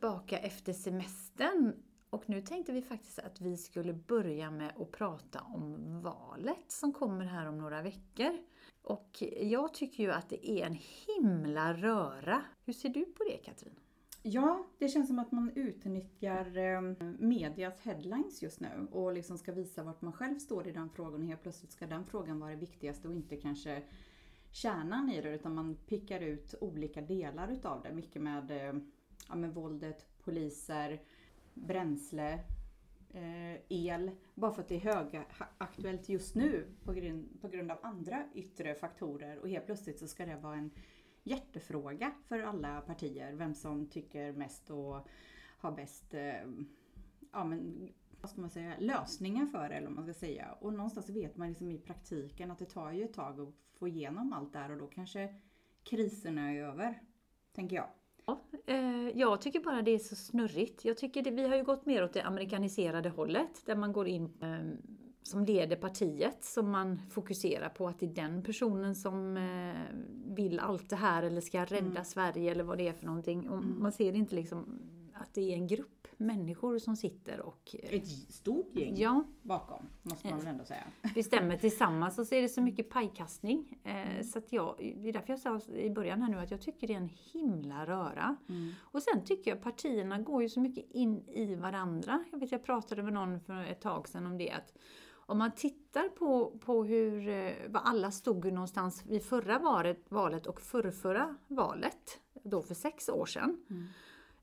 tillbaka efter semestern och nu tänkte vi faktiskt att vi skulle börja med att prata om valet som kommer här om några veckor. Och jag tycker ju att det är en himla röra. Hur ser du på det Katrin? Ja, det känns som att man utnyttjar eh, medias headlines just nu och liksom ska visa vart man själv står i den frågan och helt plötsligt ska den frågan vara det viktigaste och inte kanske kärnan i det utan man pickar ut olika delar utav det. Mycket med, eh, ja, men våldet, poliser, bränsle, eh, el. Bara för att det är högaktuellt just nu på grund, på grund av andra yttre faktorer och helt plötsligt så ska det vara en hjärtefråga för alla partier. Vem som tycker mest och har bäst eh, ja, men, vad ska man säga, lösningar för det eller vad man ska säga. Och någonstans vet man liksom i praktiken att det tar ju ett tag att få igenom allt det här och då kanske kriserna är över. Tänker jag. Ja, eh, jag tycker bara det är så snurrigt. Jag tycker det, vi har ju gått mer åt det amerikaniserade hållet där man går in eh, som leder partiet som man fokuserar på att det är den personen som eh, vill allt det här eller ska rädda mm. Sverige eller vad det är för någonting. Och mm. Man ser inte liksom att det är en grupp människor som sitter och... Eh, Ett stort gäng ja, bakom, måste man väl ändå säga. Bestämmer tillsammans och så är det så mycket pajkastning. Eh, mm. Så att jag, det är därför jag sa i början här nu att jag tycker det är en himla röra. Mm. Och sen tycker jag partierna går ju så mycket in i varandra. Jag vet jag pratade med någon för ett tag sedan om det att om man tittar på, på hur, eh, vad alla stod någonstans vid förra valet, valet och förrförra valet, då för sex år sedan. Mm.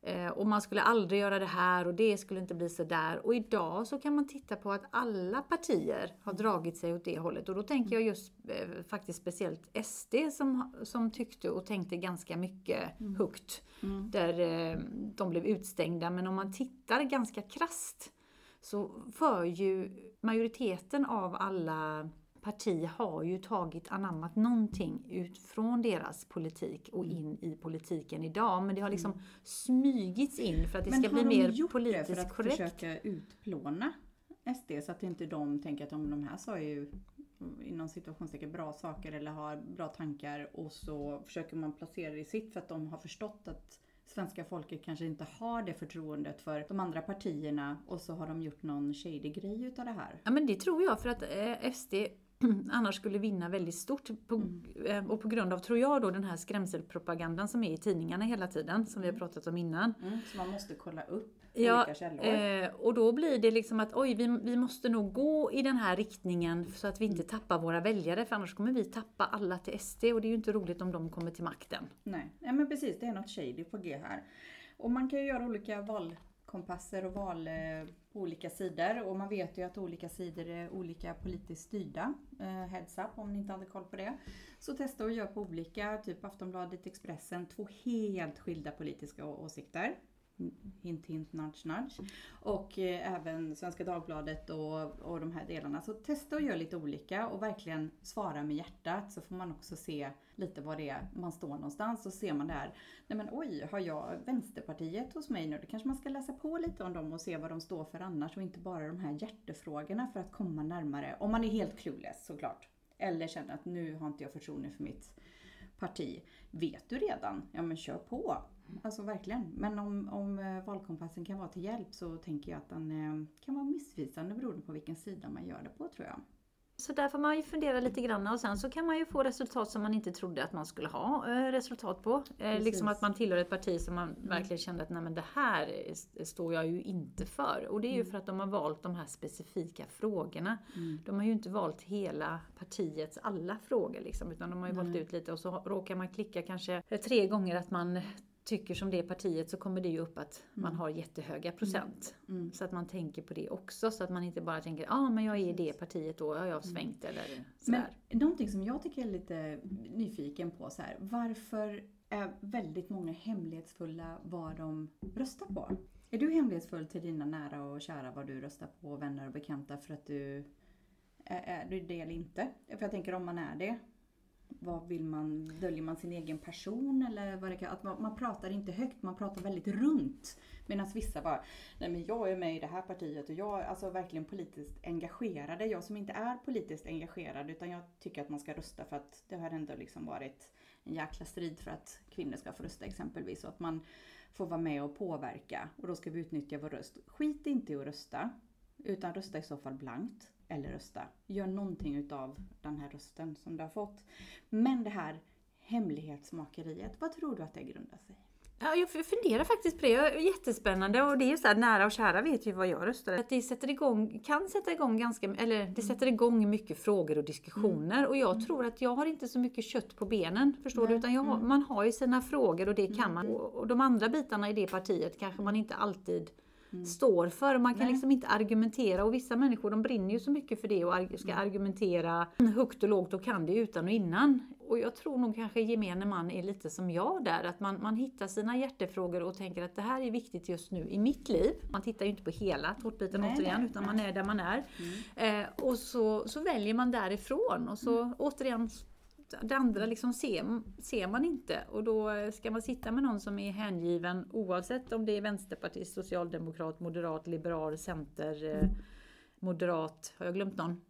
Eh, och man skulle aldrig göra det här och det skulle inte bli så där. Och idag så kan man titta på att alla partier har dragit sig åt det hållet. Och då tänker jag just eh, faktiskt speciellt SD som, som tyckte och tänkte ganska mycket mm. högt. Mm. Där eh, de blev utstängda. Men om man tittar ganska krast så för ju majoriteten av alla parti har ju tagit anammat någonting utifrån deras politik och mm. in i politiken idag. Men det har liksom mm. smygits in för att det Men ska bli mer gjort politiskt det för att korrekt. försöka utplåna SD så att inte de tänker att de, de här sa ju inom situationstecken bra saker eller har bra tankar och så försöker man placera det i sitt för att de har förstått att svenska folket kanske inte har det förtroendet för de andra partierna och så har de gjort någon shady grej utav det här. Ja men det tror jag för att eh, SD annars skulle vinna väldigt stort. Mm. Eh, och på grund av, tror jag, då, den här skrämselpropagandan som är i tidningarna hela tiden, som vi har mm. pratat om innan. Mm, så man måste kolla upp ja, olika källor. Eh, och då blir det liksom att oj, vi, vi måste nog gå i den här riktningen så att vi inte mm. tappar våra väljare, för annars kommer vi tappa alla till SD och det är ju inte roligt om de kommer till makten. Nej, ja, men precis, det är något shady på G här. Och man kan ju göra olika kompasser och val på olika sidor och man vet ju att olika sidor är olika politiskt styrda. Eh, heads up om ni inte hade koll på det. Så testa att göra på olika, typ Aftonbladet, Expressen, två helt skilda politiska åsikter hint hint nudge nudge. Och eh, även Svenska Dagbladet och, och de här delarna. Så testa att göra lite olika och verkligen svara med hjärtat så får man också se lite var det är man står någonstans. Så ser man där, nej men oj, har jag Vänsterpartiet hos mig nu? Då kanske man ska läsa på lite om dem och se vad de står för annars och inte bara de här hjärtefrågorna för att komma närmare. Om man är helt clueless såklart. Eller känner att nu har inte jag förtroende för mitt parti. Vet du redan? Ja men kör på. Alltså verkligen. Men om, om eh, valkompassen kan vara till hjälp så tänker jag att den eh, kan vara missvisande beroende på vilken sida man gör det på tror jag. Så där får man ju fundera lite grann och sen så kan man ju få resultat som man inte trodde att man skulle ha eh, resultat på. Precis. Liksom att man tillhör ett parti som man mm. verkligen kände att nej men det här står jag ju inte för. Och det är ju mm. för att de har valt de här specifika frågorna. Mm. De har ju inte valt hela partiets alla frågor liksom, utan de har ju valt ut lite och så råkar man klicka kanske tre gånger att man tycker som det partiet så kommer det ju upp att man mm. har jättehöga procent. Mm. mm. Så att man tänker på det också så att man inte bara tänker ja ah, men jag är i det partiet då, har jag mm. svängt eller sådär. Men någonting som jag tycker är lite nyfiken på så här, varför är väldigt många hemlighetsfulla vad de röstar på? Är du hemlighetsfull till dina nära och kära vad du röstar på, vänner och bekanta för att du är, är du det eller inte? För jag tänker om man är det, vad vill man, döljer man sin egen person eller vad det kan, att man, man pratar inte högt, man pratar väldigt runt. Medan vissa bara, nej men jag är med i det här partiet och jag är alltså verkligen politiskt engagerade. Jag som inte är politiskt engagerad utan jag tycker att man ska rösta för att det har ändå liksom varit en jäkla strid för att kvinnor ska få rösta exempelvis. Och att man får vara med och påverka och då ska vi utnyttja vår röst. Skit inte i att rösta. Utan rösta i så fall blankt eller rösta. Gör någonting utav den här rösten som du har fått. Men det här hemlighetsmakeriet, vad tror du att det grundar sig Ja, jag funderar faktiskt på det. Jättespännande och det är ju så här, nära och kära vet ju vad jag röstade. Att det sätter igång, kan sätta igång ganska, eller det mm. sätter igång mycket frågor och diskussioner. Mm. Och jag mm. tror att jag har inte så mycket kött på benen, förstår du? Utan har, man har ju sina frågor och det kan man. Och de andra bitarna i det partiet kanske man inte alltid mm. står för. Man kan Nej. liksom inte argumentera och vissa människor de brinner ju så mycket för det och ska mm. argumentera högt och lågt och kan det utan och innan. Och jag tror nog kanske gemene man är lite som jag där, att man, man hittar sina hjärtefrågor och tänker att det här är viktigt just nu i mitt liv. Man tittar ju inte på hela tårtbiten återigen, utan man är där man är. Mm. Eh, och så, så väljer man därifrån och så mm. Det andra liksom ser, ser man inte och då ska man sitta med någon som är hängiven oavsett om det är vänsterpartist, socialdemokrat, moderat, liberal, center, eh, mm. moderat, har jag glömt någon?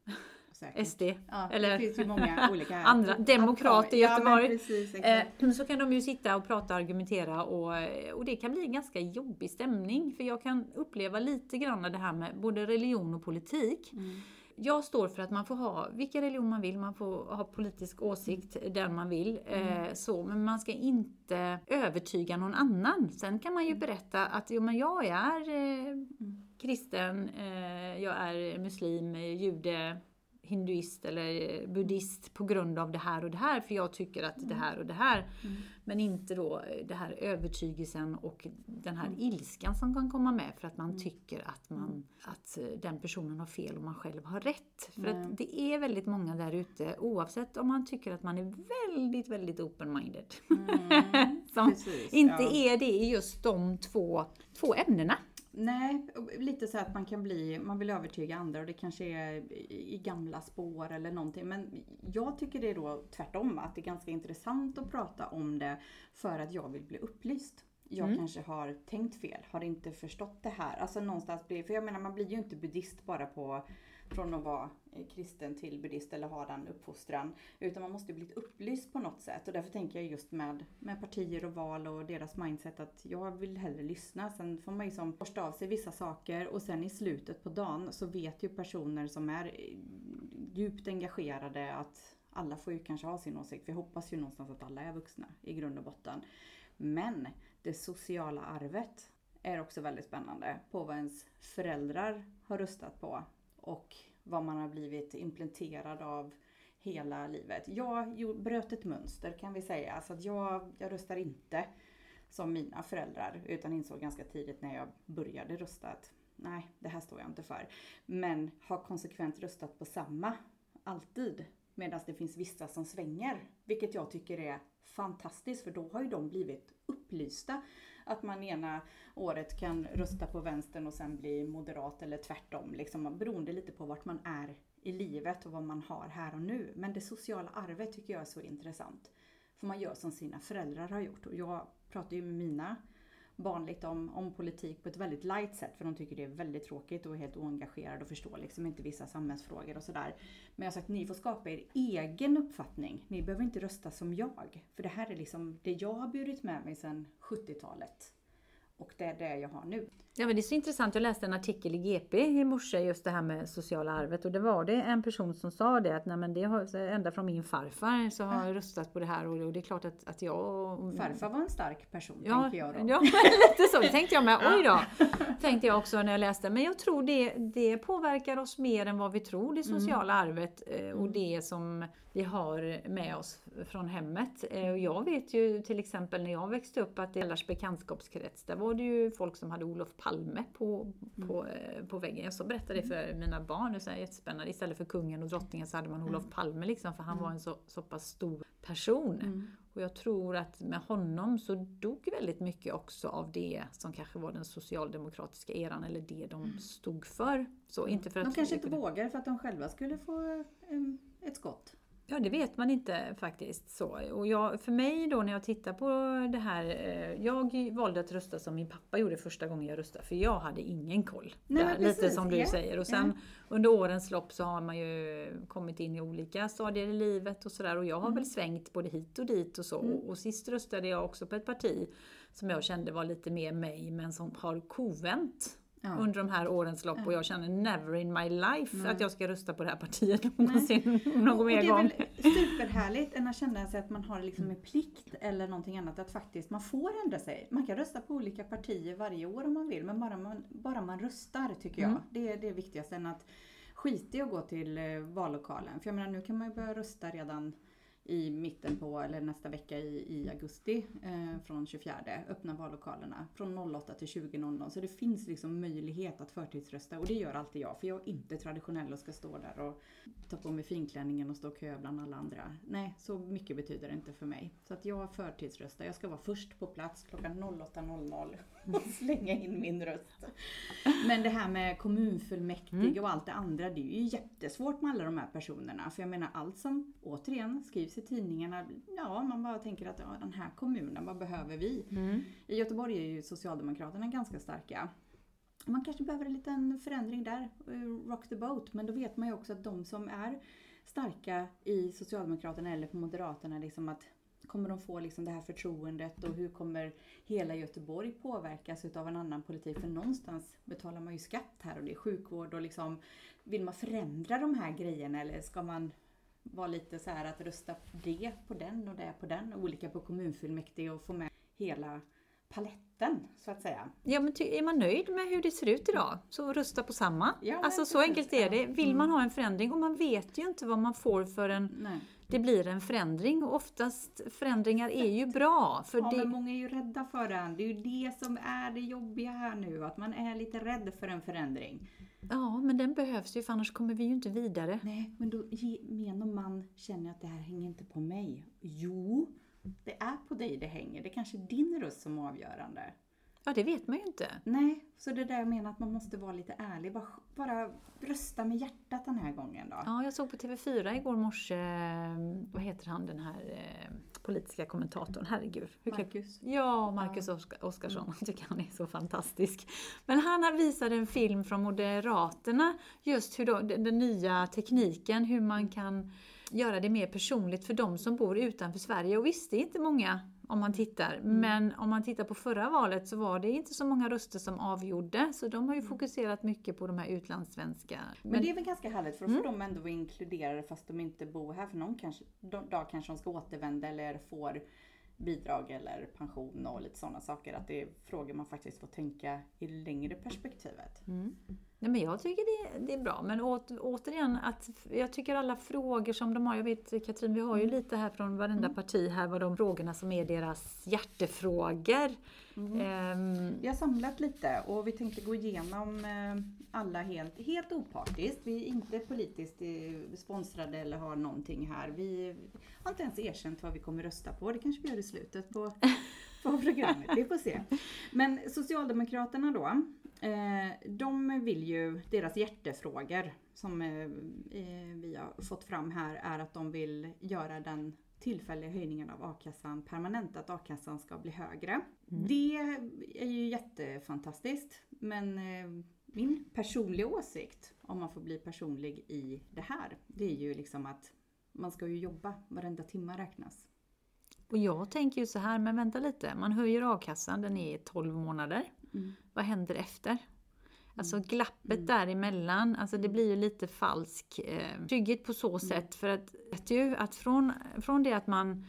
Säkert. SD. Ja, eller det finns ju många olika andra, demokrat i Göteborg. Ja, precis, eh, så kan de ju sitta och prata och argumentera och, och det kan bli en ganska jobbig stämning. För jag kan uppleva lite grann det här med både religion och politik. Mm jag står för att man får ha vilken religion man vill, man får ha politisk åsikt den man vill. Mm. Eh, så, men man ska inte övertyga någon annan. Sen kan man ju mm. berätta att jo, men jag är eh, mm. kristen, eh, jag är muslim, jude, hinduist eller buddhist på grund av det här och det här, för jag tycker att det mm. här och det här. Mm. Men inte då det här övertygelsen och den här mm. ilskan som kan komma med för att man mm. tycker att, man, mm. att eh, den personen har fel och man själv har rätt. För att det är väldigt många där ute, oavsett om man tycker att man är väldigt, väldigt open-minded, som Precis, inte ja. är det i just de två, två ämnena. Nej, lite så att man kan bli, man vill övertyga andra och det kanske är i gamla spår eller någonting. Men jag tycker det är då tvärtom, att det är ganska intressant att prata om det för att jag vill bli upplyst. Jag mm. kanske har tänkt fel, har inte förstått det här. Alltså någonstans blir, för jag menar man blir ju inte buddhist bara på från att vara Eh, kristen till buddhist eller ha den uppfostran. Utan man måste bli upplyst på något sätt. Och därför tänker jag just med, med partier och val och deras mindset att jag vill hellre lyssna. Sen får man liksom borsta av sig vissa saker och sen i slutet på dagen så vet ju personer som är eh, djupt engagerade att alla får ju kanske ha sin åsikt. Vi hoppas ju någonstans att alla är vuxna i grund och botten. Men det sociala arvet är också väldigt spännande på vad ens föräldrar har röstat på och vad man har blivit implementerad av hela livet. Jag bröt ett mönster kan vi säga. Så att jag, jag röstar inte som mina föräldrar utan insåg ganska tidigt när jag började rösta att nej, det här står jag inte för. Men har konsekvent röstat på samma, alltid. Medan det finns vissa som svänger. Vilket jag tycker är fantastiskt för då har ju de blivit upplysta att man ena året kan rösta på vänstern och sen bli moderat eller tvärtom. Liksom, beroende lite på vart man är i livet och vad man har här och nu. Men det sociala arvet tycker jag är så intressant. För man gör som sina föräldrar har gjort. Och jag pratar ju med mina barn om, om politik på ett väldigt light sätt för de tycker det är väldigt tråkigt och är helt oengagerade och förstår liksom inte vissa samhällsfrågor och sådär. Men jag har sagt ni får skapa er egen uppfattning. Ni behöver inte rösta som jag. För det här är liksom det jag har burit med mig sedan 70-talet. Och det är det jag har nu. Ja, men det är så intressant. Jag läste en artikel i GP i morse just det här med sociala arvet och det var det en person som sa det att nej, men det har, ända från min farfar så har jag röstat på det här och, det är klart att, att jag... Farfar var en stark person, ja, tänker jag då. Ja, lite så. Det tänkte jag med. Oj då! tänkte jag också när jag läste. Men jag tror det, det påverkar oss mer än vad vi tror, det mm. sociala mm. arvet eh, och det som vi har med oss från hemmet. Eh, och jag vet ju till exempel när jag växte upp att i Ellars bekantskapskrets, där var det ju folk som hade Olof Palme på, på, mm. på väggen. Jag så berättade det för mina barn, det är jättespännande. Istället för kungen och drottningen så hade man Olof mm. Palme liksom, för han var en så, så pass stor person. Mm. Och jag tror att med honom så dog väldigt mycket också av det som kanske var den socialdemokratiska eran eller det de mm. stod för. Så, inte för att de kanske inte vågar för att de själva skulle få um, ett skott. Ja, det vet man inte faktiskt. Så. Och jag, för mig då när jag tittar på det här, eh, jag valde att rösta som min pappa gjorde första gången jag röstade, för jag hade ingen koll. Nej, där, precis, lite som du ja. säger. Och sen under årens lopp så har man ju kommit in i olika stadier i livet och sådär. Och jag har Mm. väl svängt både hit och dit och så. Och, och sist röstade jag också på ett parti som jag kände var lite mer mig, men som har kovänt. Ja. Under de här årens lopp och jag känner never in my life att jag ska rösta på det här partiet någonsin, någon mer det är gång. väl superhärligt än att känna sig att man har liksom en plikt eller någonting annat att faktiskt man får ändra sig. Man kan rösta på olika partier varje år om man vill men bara man, bara man röstar tycker jag. Mm. Det är det viktigaste än att skita i att gå till eh, vallokalen. För jag menar nu kan man ju börja rösta redan i mitten på, eller nästa vecka i, i augusti eh, från 24. Öppna vallokalerna från 08 till 20.00. Så det finns liksom möjlighet att förtidsrösta och det gör alltid jag. För jag är inte traditionell och ska stå där och ta på mig finklänningen och stå och kö bland alla andra. Nej, så mycket betyder det inte för mig. Så att jag förtidsröstar. Jag ska vara först på plats klockan 08.00 och slänga in min röst. Men det här med kommunfullmäktige och allt det andra, det är ju jättesvårt med alla de här personerna. För jag menar allt som återigen skrivs i tidningarna, ja man bara tänker att ja, den här kommunen, vad behöver vi? Mm. I Göteborg är ju Socialdemokraterna ganska starka. Man kanske behöver en liten förändring där, eh, rock the boat. Men då vet man ju också att de som är starka i Socialdemokraterna eller på Moderaterna, liksom att kommer de få liksom det här förtroendet och hur kommer hela Göteborg påverkas utav en annan politik? För någonstans betalar man ju skatt här och det är sjukvård och liksom vill man förändra de här grejerna eller ska man vara lite så här att rösta det på den och det på den, olika på kommunfullmäktige och få med hela paletten så att säga. Ja, men är man nöjd med hur det ser ut idag, så rösta på samma. Ja, alltså så enkelt är det. Vill man ha en förändring, och man vet ju inte vad man får för en... Nej. Det blir en förändring och oftast förändringar är ju bra. För Ja, det, men många är ju rädda för den. Det är ju det som är det jobbiga här nu, att man är lite rädd för en förändring ja, men den behövs ju för annars kommer vi ju inte vidare. Nej, men då gemene man känner att det här hänger inte på mig. Jo, det är på dig det hänger. Det är kanske är din röst som är avgörande. Ja, det vet man ju inte. Nej, så det är där jag menar att man måste vara lite ärlig. Bara, bara rösta med hjärtat den här gången då. Ja, jag såg på TV4 igår morse, eh, vad heter han den här eh, politiska kommentatorn, herregud. Marcus. Ja, Marcus Oska- Oskarsson. Jag tycker han är så fantastisk. Men han visat en film från Moderaterna, just hur då, den, den nya tekniken, hur man kan göra det mer personligt för de som bor utanför Sverige. Och visst, det är inte många om man tittar. Men om man tittar på förra valet så var det inte så många röster som avgjorde. Så de har ju fokuserat mycket på de här utlandssvenska. Men det är väl ganska härligt för då får de ändå vara inkluderade fast de inte bor här. För någon kanske, de- dag kanske de ska återvända eller får bidrag eller pension och lite sådana saker. Att det är frågor man faktiskt får tänka i längre perspektivet. Mm. Nej, men jag tycker det, det är bra. Men åt, återigen, att jag tycker alla frågor som de har, jag vet Katrin, vi har ju lite här från varenda parti här, vad de frågorna som är deras hjärtefrågor. Ehm, Vi har samlat lite och vi tänkte gå igenom eh, alla helt, helt opartiskt. Vi är inte politiskt eh, sponsrade eller har någonting här. Vi har inte ens erkänt vad vi kommer rösta på. Det kanske vi gör i slutet på, på programmet. Vi får se. Men Socialdemokraterna då. Eh, de vill ju, deras hjärtefrågor som eh, eh, vi har fått fram här är att de vill göra den tillfälliga höjningen av a-kassan permanent, att a-kassan ska bli högre. Det är ju jättefantastiskt men min personliga åsikt, om man får bli personlig i det här, det är ju liksom att man ska ju jobba, varenda timma räknas. och jag tänker ju så här, men vänta lite, man höjer a-kassan, den är 12 månader. Mm. Vad händer efter? Alltså glappet däremellan, alltså det blir ju lite falsk eh, trygghet på så sätt. För att, vet ju att från, från det att man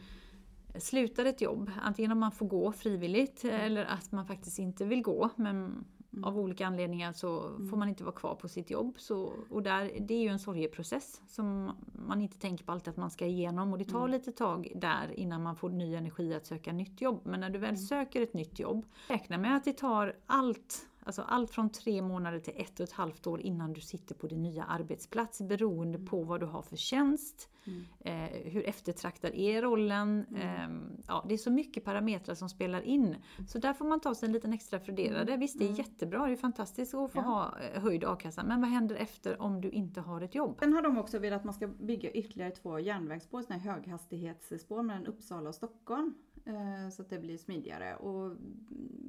slutar ett jobb, antingen om man får gå frivilligt eller att man faktiskt inte vill gå, men av olika anledningar så får man inte vara kvar på sitt jobb. Så, och där, det är ju en sorgeprocess som man inte tänker på alltid att man ska igenom. Och det tar lite tag där innan man får ny energi att söka nytt jobb. Men när du väl söker ett nytt jobb, räkna med att det tar allt Alltså allt från tre månader till ett och ett halvt år innan du sitter på din nya arbetsplats beroende på vad du har för tjänst, Mm. Eh, hur eftertraktad är rollen? Mm. Eh, ja, det är så mycket parametrar som spelar in. Så där får man ta sig en liten extra funderare. Mm. Visst, det är jättebra, det är fantastiskt att få ja. ha eh, höjd a-kassa. Men vad händer efter om du inte har ett jobb? Sen har de också velat att man ska bygga ytterligare två järnvägsspår, sådana här höghastighetsspår mellan Uppsala och Stockholm. Eh, så att det blir smidigare. Och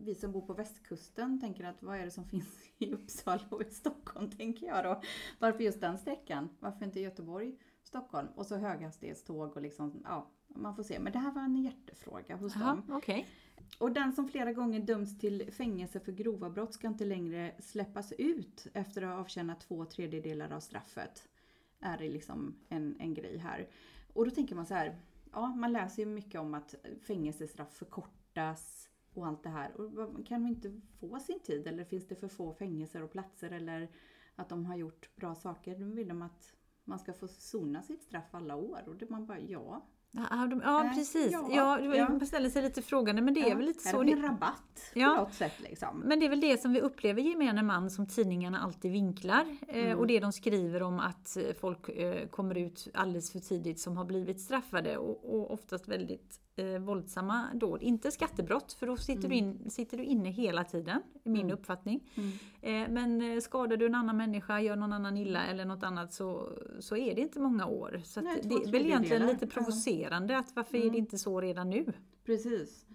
vi som bor på västkusten tänker att vad är det som finns i Uppsala och i Stockholm, tänker jag då. Varför just den sträckan? Varför inte Göteborg, Stockholm? Och så höghastighetståg och liksom, ja, man får se. Men det här var en hjärtefråga hos Aha, dem. Okay. Och den som flera gånger döms till fängelse för grova brott ska inte längre släppas ut efter att ha avtjänat två tredjedelar av straffet. Är det liksom en, en grej här. Och då tänker man så här, ja, man läser ju mycket om att fängelsestraff förkortas och allt det här. Och kan de inte få sin tid eller finns det för få fängelser och platser eller att de har gjort bra saker? Nu vill de att man ska få sona sitt straff alla år och det man bara ja, Ja, de, ja äh, precis. Ja, ja, ja. Man ställer sig lite frågande men det är väl lite så. Det är en rabatt på något sätt. Liksom. Men det är väl det som vi upplever gemene man som tidningarna alltid vinklar. Eh, mm. och det de skriver om att folk eh, kommer ut alldeles för tidigt som har blivit straffade och, och oftast väldigt eh, våldsamma dåd. Inte skattebrott, för då sitter, mm. du, in, sitter du inne hela tiden, i min mm. uppfattning. Mm. Eh, men eh, skadar du en annan människa, gör någon annan illa eller något annat så, så är det inte många år. Så Nej, det är väl egentligen lite provocerande att varför är det mm. inte så redan nu? Precis.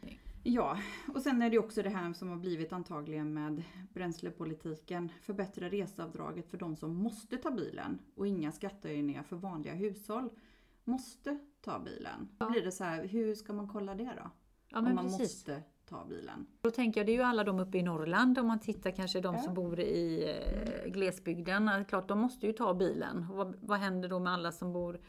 Ja, och sen är det också det här som har blivit antagligen med bränslepolitiken. Förbättra reseavdraget för de som måste ta bilen och inga skattehöjningar för vanliga hushåll måste ta bilen. Då blir det så här, hur ska man kolla det då? Ja, Om man precis. måste ta bilen. Då tänker jag, det är ju alla de uppe i Norrland, om man tittar kanske de ja. som bor i eh, glesbygden. Klart, de måste ju ta bilen. Vad, vad händer då med alla som bor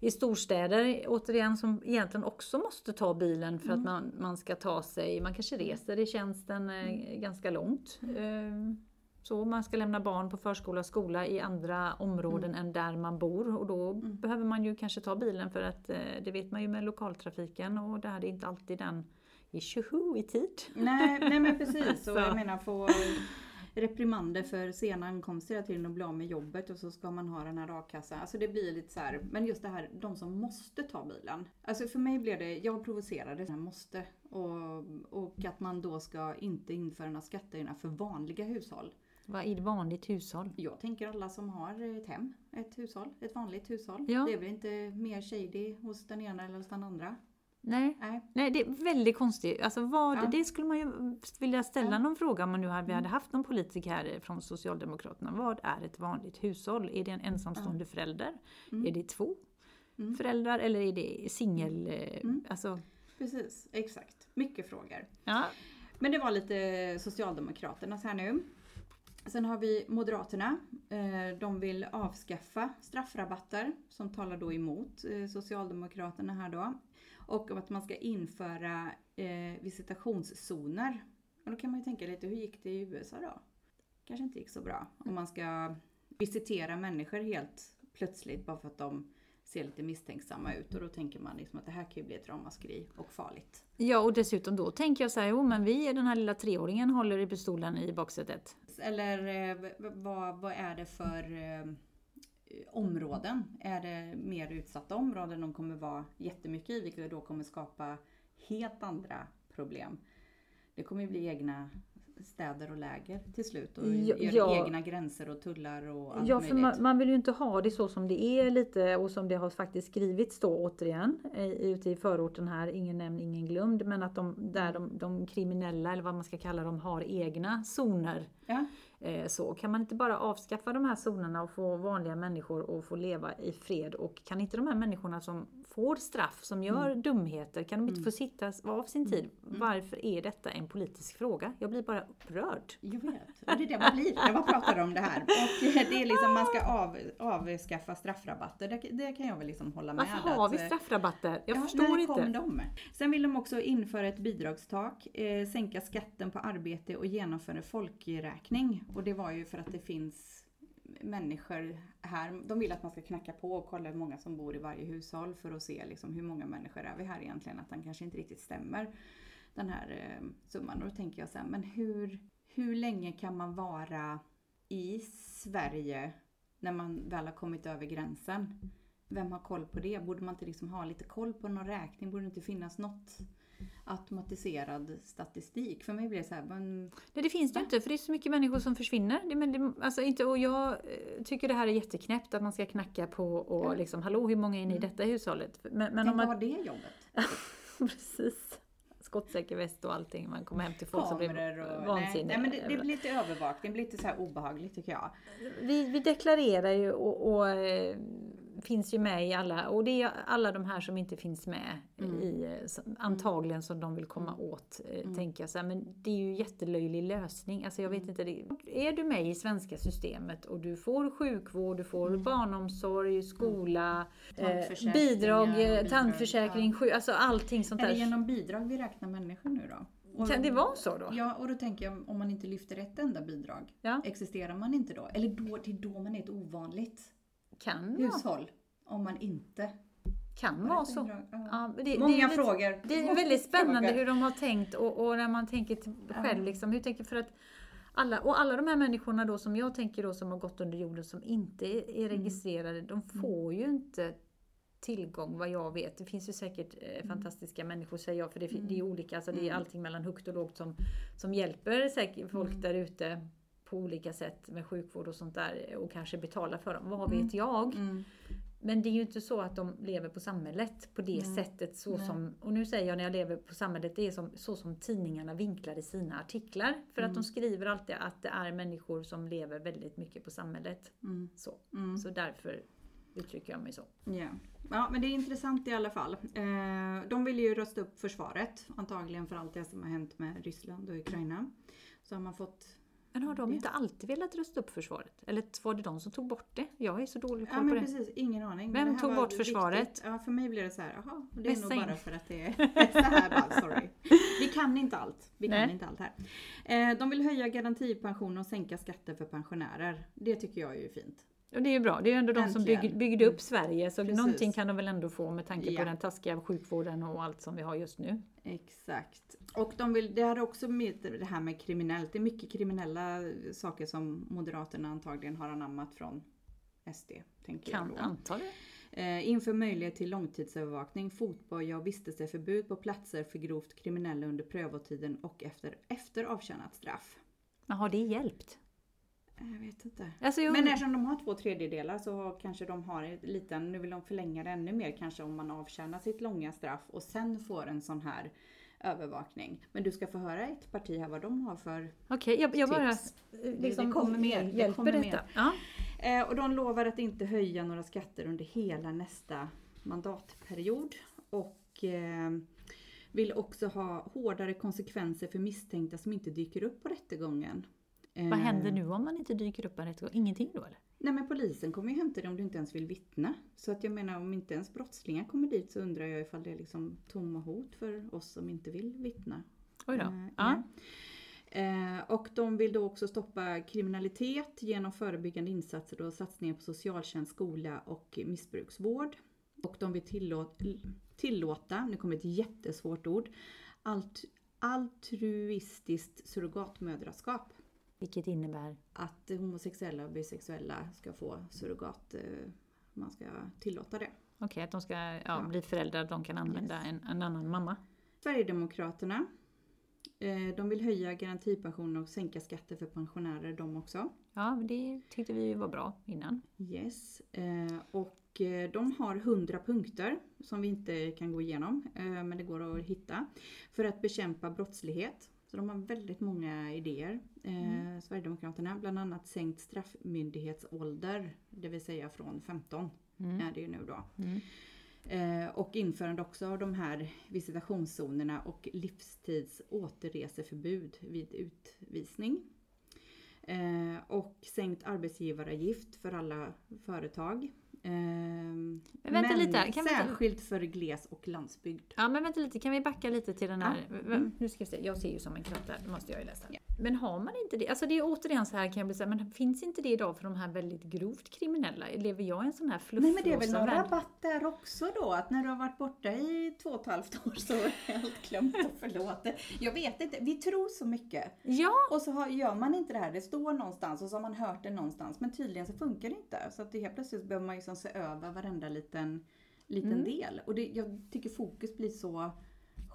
i storstäder, återigen, som egentligen också måste ta bilen för mm. att man, man ska ta sig, man kanske reser i tjänsten eh, mm. ganska långt. Eh, så man ska lämna barn på förskola och skola i andra områden mm. än där man bor och då mm. behöver man ju kanske ta bilen för att eh, det vet man ju med lokaltrafiken och där är inte alltid den i tjoho i tid. Nej, nej men precis, och jag menar få reprimander för sena ankomster till att bli av med jobbet och så ska man ha den här a-kassan. Alltså det blir lite så här, men just det här, de som måste ta bilen. Alltså för mig blev det, jag provocerade, jag måste. Och, och att man då ska inte införa några skattehöjningar för vanliga hushåll. Vad är ett vanligt hushåll? Jag tänker alla som har ett hem, ett hushåll, ett vanligt hushåll. Ja. Det är väl inte mer shady hos den ena eller hos den andra. Nej, Nej. Nej det är väldigt konstigt. Alltså vad, ja. Det skulle man ju vilja ställa ja. någon fråga om man nu hade, vi hade mm. haft någon politiker här från Socialdemokraterna. Vad är ett vanligt hushåll? Är det en ensamstående ja. förälder? Mm. Är det två mm. föräldrar eller är det singel? Eh, mm. Alltså... Precis, exakt. Mycket frågor. Ja. Men det var lite Socialdemokraternas här nu. Sen har vi Moderaterna. Eh, de vill avskaffa straffrabatter som talar då emot eh, Socialdemokraterna här då. Och att man ska införa eh, visitationszoner. Och då kan man ju tänka lite, hur gick det i USA då? Kanske inte gick så bra. Om man ska visitera människor helt plötsligt bara för att de ser lite misstänksamma ut och då tänker man liksom att det här kan ju bli ett ramaskri och farligt. Ja och dessutom då tänker jag så här, jo men vi, den här lilla treåringen håller i pistolen i baksätet. Eller eh, vad, vad är det för eh, områden? Är det mer utsatta områden de kommer vara jättemycket i vilket då kommer skapa helt andra problem? Det kommer ju bli egna städer och läger till slut och ja, ja. egna gränser och tullar och allt Ja, möjligt. för man, man, vill ju inte ha det så som det är lite och som det har faktiskt skrivits då återigen ute i förorten här, ingen nämnd, ingen glömd, men att de, där de, de kriminella eller vad man ska kalla dem har egna zoner. Ja. Eh, så kan man inte bara avskaffa de här zonerna och få vanliga människor att få leva i fred och kan inte de här människorna som får straff, som gör mm. dumheter, kan de inte mm. få sitta av sin tid? Mm. mm. Varför är detta en politisk fråga? Jag blir bara upprörd. Jag vet, det är det man blir när man pratar om det här. Och det är liksom, man ska av, avskaffa straffrabatter, det, det, kan jag väl liksom hålla med. Varför har vi straffrabatter? Jag ja, förstår inte. Kom de? Sen vill de också införa ett bidragstak, eh, sänka skatten på arbete och genomföra en folkräkning. Och det var ju för att det finns människor här. De vill att man ska knacka på och kolla hur många som bor i varje hushåll för att se liksom hur många människor är vi här egentligen. Att den kanske inte riktigt stämmer den här eh, summan. Och då tänker jag så här, men hur, hur länge kan man vara i Sverige när man väl har kommit över gränsen? vem har koll på det? Borde man inte liksom ha lite koll på någon räkning? Borde det inte finnas något automatiserad statistik? För mig blir det så här, men... Nej, det finns det ju inte för det är så mycket människor som försvinner. Det, men det, alltså inte, och jag eh, tycker det här är jätteknäppt att man ska knacka på och Ja. liksom, hallå hur många är ni i detta hushållet? Men, men Tänk om man, ha det jobbet. precis. Skottsäker väst och allting. Man kommer hem till folk som blir Kameror och... Vansinniga. nej, men det, det blir lite övervakning, det blir lite så här obehagligt tycker jag. vi, vi deklarerar ju och, och eh, finns ju med i alla, och det är alla de här som inte finns med Mm. i, eh, antagligen som de vill komma åt, eh, Mm. tänker jag så här, men det är ju jättelöjlig lösning. Alltså jag vet Mm. inte, det, är du med i svenska systemet och du får sjukvård, du får Mm. barnomsorg, skola, eh, Tandförsäkringar, bidrag, eh, bidrag, tandförsäkring, sjuk, alltså allting sånt Är det där. genom bidrag vi räknar människor nu då? Och- Kan det vara så då? Ja, och då tänker jag om man inte lyfter ett enda bidrag, Ja. existerar man inte då? Eller då, det är då man är ett ovanligt Kan vara, hushåll. Om man inte kan vara så. Ja. Det, Många det är lite- frågor. Det är väldigt spännande hur de har tänkt och, och när man tänker själv liksom, hur tänker för att alla, och alla de här människorna då som jag tänker då som har gått under jorden som inte är, Mm. registrerade, de får ju inte tillgång vad jag vet. Det finns ju säkert eh, Mm. fantastiska människor säger jag, för det, det är olika, alltså det är allting mellan högt och lågt som, som hjälper säkert folk Mm. där ute på olika sätt med sjukvård och sånt där och kanske betalar för dem. Vad Mm. vet jag? Mm. Men det är ju inte så att de lever på samhället på det Nej. sättet. Så Nej. som, och nu säger jag när jag lever på samhället, det är som, så som tidningarna vinklar i sina artiklar. För Mm. att de skriver alltid att det är människor som lever väldigt mycket på samhället. Mm. Så, Mm. så därför uttrycker jag mig så. Ja. ja, men det är intressant i alla fall. Eh, de vill ju rösta upp försvaret, antagligen för allt det som har hänt med Ryssland och Ukraina. Så har man fått... Men har de Det- inte alltid velat rösta upp försvaret? Eller var det de som tog bort det? Jag är så dålig Ja koll på men det. precis, ingen aning. Vem tog bort försvaret? viktigt. Ja, för mig blir det så här, jaha, det är Vässa nog in. bara för att det är så här bara, sorry. Vi kan inte allt. Vi kan Nej. inte allt här. Eh, de vill höja garantipensionen och sänka skatter för pensionärer. Det tycker jag är ju fint. Och det är ju bra, det är ju ändå de som Äntligen. bygg, byggde upp Sverige. Så Precis. någonting kan de väl ändå få med tanke Ja. på den taskiga sjukvården och allt som vi har just nu. Exakt. Och de vill, det har också med det här med kriminellt. Det är mycket kriminella saker som Moderaterna antagligen har anammat från SD. Tänker Kan jag anta det. Eh, inför möjlighet till långtidsövervakning, fotboja och vistelseförbud på platser för grovt kriminella under prövotiden och efter, efter avtjänat straff. Men har det hjälpt? Jag vet inte. Alltså jag, Men eftersom de har två tredjedelar så kanske de har en liten, nu vill de förlänga det ännu mer kanske om man avtjänar sitt långa straff och sen får en sån här övervakning. Men du ska få höra ett parti här vad de har för Okej, jag, jag bara tips. liksom, det kommer mer, det hjälper kommer detta. mer. Ja. Eh, och de lovar att inte höja några skatter under hela nästa mandatperiod. Och eh, vill också ha hårdare konsekvenser för misstänkta som inte dyker upp på rättegången. Eh, Vad händer nu om man inte dyker upp en rättegång? Ingenting då eller? Nej men polisen kommer ju hämta dig om du inte ens vill vittna. Så att jag menar om inte ens brottslingar kommer dit så undrar jag ifall det är liksom tomma hot för oss som inte vill vittna. Oj då. Eh, Ja. Eh, och de vill då också stoppa kriminalitet genom förebyggande insatser och satsningar på socialtjänst, skola och missbruksvård. Och de vill tillåta, tillåta nu kommer ett jättesvårt ord, alt, altruistiskt surrogatmödraskap. Vilket innebär? Att homosexuella och bisexuella ska få surrogat, eh, man ska tillåta det. Okej, att de ska ja, Ja. bli föräldrar, de kan använda Yes. en, en annan mamma. Sverigedemokraterna, eh, de vill höja garantipensionen och sänka skatter för pensionärer de också. Ja, det tyckte vi var bra innan. Yes. Eh, och de har 100 punkter som vi inte kan gå igenom, men det går att hitta. För att bekämpa brottslighet. Så de har väldigt många idéer. Eh, Sverigedemokraterna, bland annat sänkt straffmyndighetsålder, det vill säga från 15 Mm. är det ju nu då. Mm. Eh, och införande också av de här visitationszonerna och livstids återreseförbud vid utvisning. Eh, och sänkt arbetsgivaravgift för alla företag. Eh, men vänta lite här, kan vi särskilt för gles och landsbygd. Ja, men vänta lite, kan vi backa lite till den här? V- Nu ska vi se, jag ser ju som en kratt där, det måste jag ju läsa. Ja. Men har man inte det? Alltså det är återigen så här kan jag bli säga, men finns inte det idag för de här väldigt grovt kriminella? Lever jag i en sån här Nej men det är väl någon värld? rabatt där också då? Att när du har varit borta i två och ett halvt år så är allt glömt och förlåtet. Jag vet inte, vi tror så mycket. Ja, Och så har, gör man inte det här, det står någonstans och så har man hört det någonstans. Men tydligen så funkar det inte. Så att det helt plötsligt behöver man liksom se över varenda liten, liten Mm. del. Och det, jag tycker fokus blir så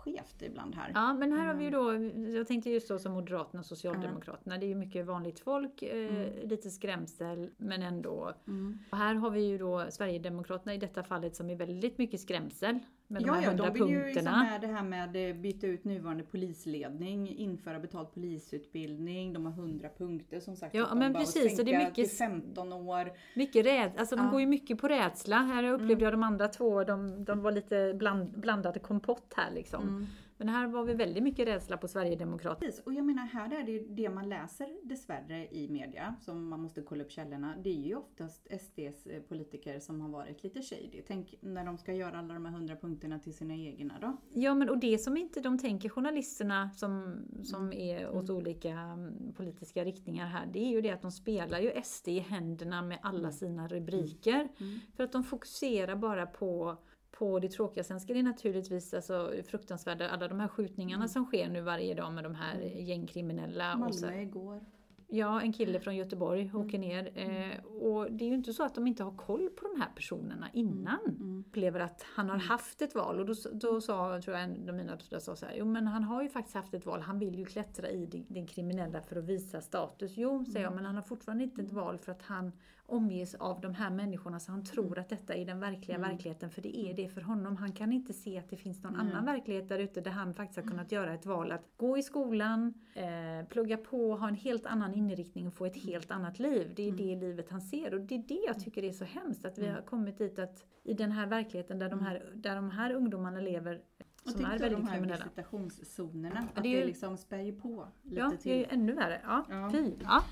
skevt ibland här. Ja, men här har vi ju då, jag tänkte just så som Moderaterna och Socialdemokraterna, det är ju mycket vanligt folk, eh, lite skrämsel, men ändå. Mm. Och här har vi ju då Sverigedemokraterna i detta fallet som är väldigt mycket skrämsel med de Ja, här ja, de vill ju liksom punkterna. med det här med eh, byta ut nuvarande polisledning, införa betald polisutbildning, de har 100 punkter som sagt. Ja, att de men precis, och det är mycket- till 15 år. Mycket räd, alltså de Ja. Mm. går ju mycket på rädsla. Här upplevde jag de andra två, de, de var lite bland, blandade kompott här liksom. Mm. Men här var vi väldigt mycket rädsla på Sverigedemokraterna. Och jag menar här är det ju det man läser dessvärre i media, som man måste kolla upp källorna, det är ju oftast SDs eh, politiker som har varit lite shady. Tänk när de ska göra alla de här 100 punkterna till sina egna då. Ja men och det som inte de tänker journalisterna som, som Mm. är åt olika mm, politiska riktningar här, det är ju det att de spelar ju SD i händerna med alla sina rubriker. Mm. För att de fokuserar bara på på det tråkiga. Sen ska det naturligtvis alltså fruktansvärda, alla de här skjutningarna som sker nu varje dag med de här gängkriminella. Och så, Malmö igår. ja, en kille från Göteborg åker ner. Eh, och det är ju inte så att de inte har koll på de här personerna innan. Mm. Upplever att han har haft ett val och då, då sa, tror jag en av mina döttrar sa så här, jo men han har ju faktiskt haft ett val, han vill ju klättra i den kriminella för att visa status. Jo, säger jag, men han har fortfarande inte ett val för att han omges av de här människorna så han tror att detta är den verkliga verkligheten, för det är det för honom. Han kan inte se att det finns någon annan verklighet där ute där han faktiskt har kunnat göra ett val att gå i skolan, eh, plugga på, ha en helt annan inriktning och få ett helt annat liv. Det är det livet han ser och det är det jag tycker är så hemskt att vi har kommit dit att i den här verkligheten där de här, där de här ungdomarna lever Och som tänk är väldigt de här kriminella. visitationszonerna, Ja, att det är det ju- liksom spär ju på lite Ja, det är till. ju ännu värre. Ja, Ja. fy. Ja.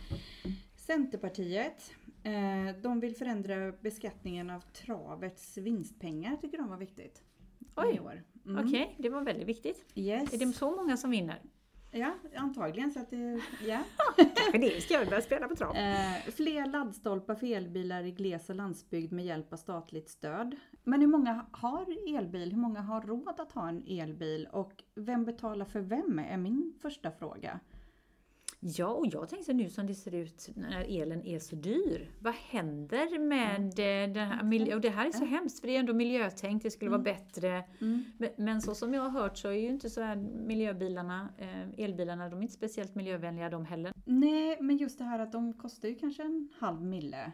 Centerpartiet, eh, de vill förändra beskattningen av travets vinstpengar, tycker de var viktigt. Oj. Mm. Okej, det var väldigt viktigt. Yes. Är det så många som vinner? Ja, antagligen. Så att det, ja. Kanske det ska jag börja spela på trav. Eh, fler laddstolpar för elbilar i gles och landsbygd med hjälp av statligt stöd. Men hur många har elbil? Hur många har råd att ha en elbil? Och vem betalar för vem? Är min första fråga. Ja, och jag tänkte nu som det ser ut när elen är så dyr. Vad händer med eh, det här? miljö- Och det här är så hemskt, för det är ändå miljötänkt, det skulle vara bättre. Men, men så som jag har hört så är ju inte så här miljöbilarna, eh, elbilarna, de är inte speciellt miljövänliga de heller. Nej, men just det här att de kostar ju kanske en halv mille.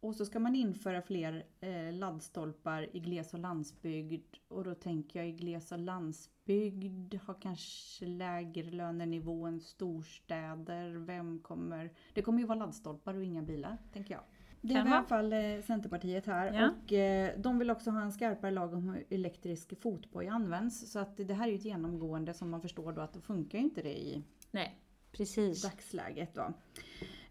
Och så ska man införa fler eh, laddstolpar i gles och landsbygd. Och då tänker jag i gles och landsbygd har kanske lägre lönenivå än storstäder. Vem kommer... Det kommer ju vara laddstolpar och inga bilar, tänker jag. Det är i alla fall eh, Centerpartiet här. Ja. Och eh, de vill också ha en skarpare lag om hur elektrisk fotboja används. Så att det här är ju ett genomgående som man förstår då att det funkar inte det i Nej, precis. dagsläget. Då.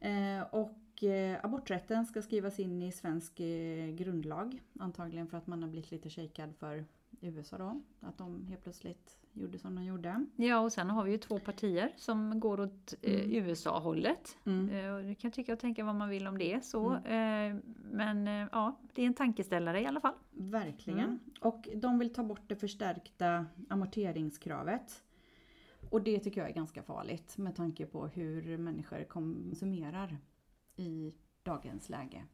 Eh, och eh, aborträtten ska skrivas in i svensk eh, grundlag. Antagligen för att man har blivit lite shakad för USA då. Att de helt plötsligt gjorde som de gjorde. Ja, och sen har vi ju två partier som går åt eh, USA-hållet. Mm. Eh, och du kan tycka och tänka vad man vill om det. Så, eh, men ja, det är en tankeställare i alla fall. Verkligen. Mm. Och de vill ta bort det förstärkta amorteringskravet. Och det tycker jag är ganska farligt med tanke på hur människor konsumerar i dagens läge.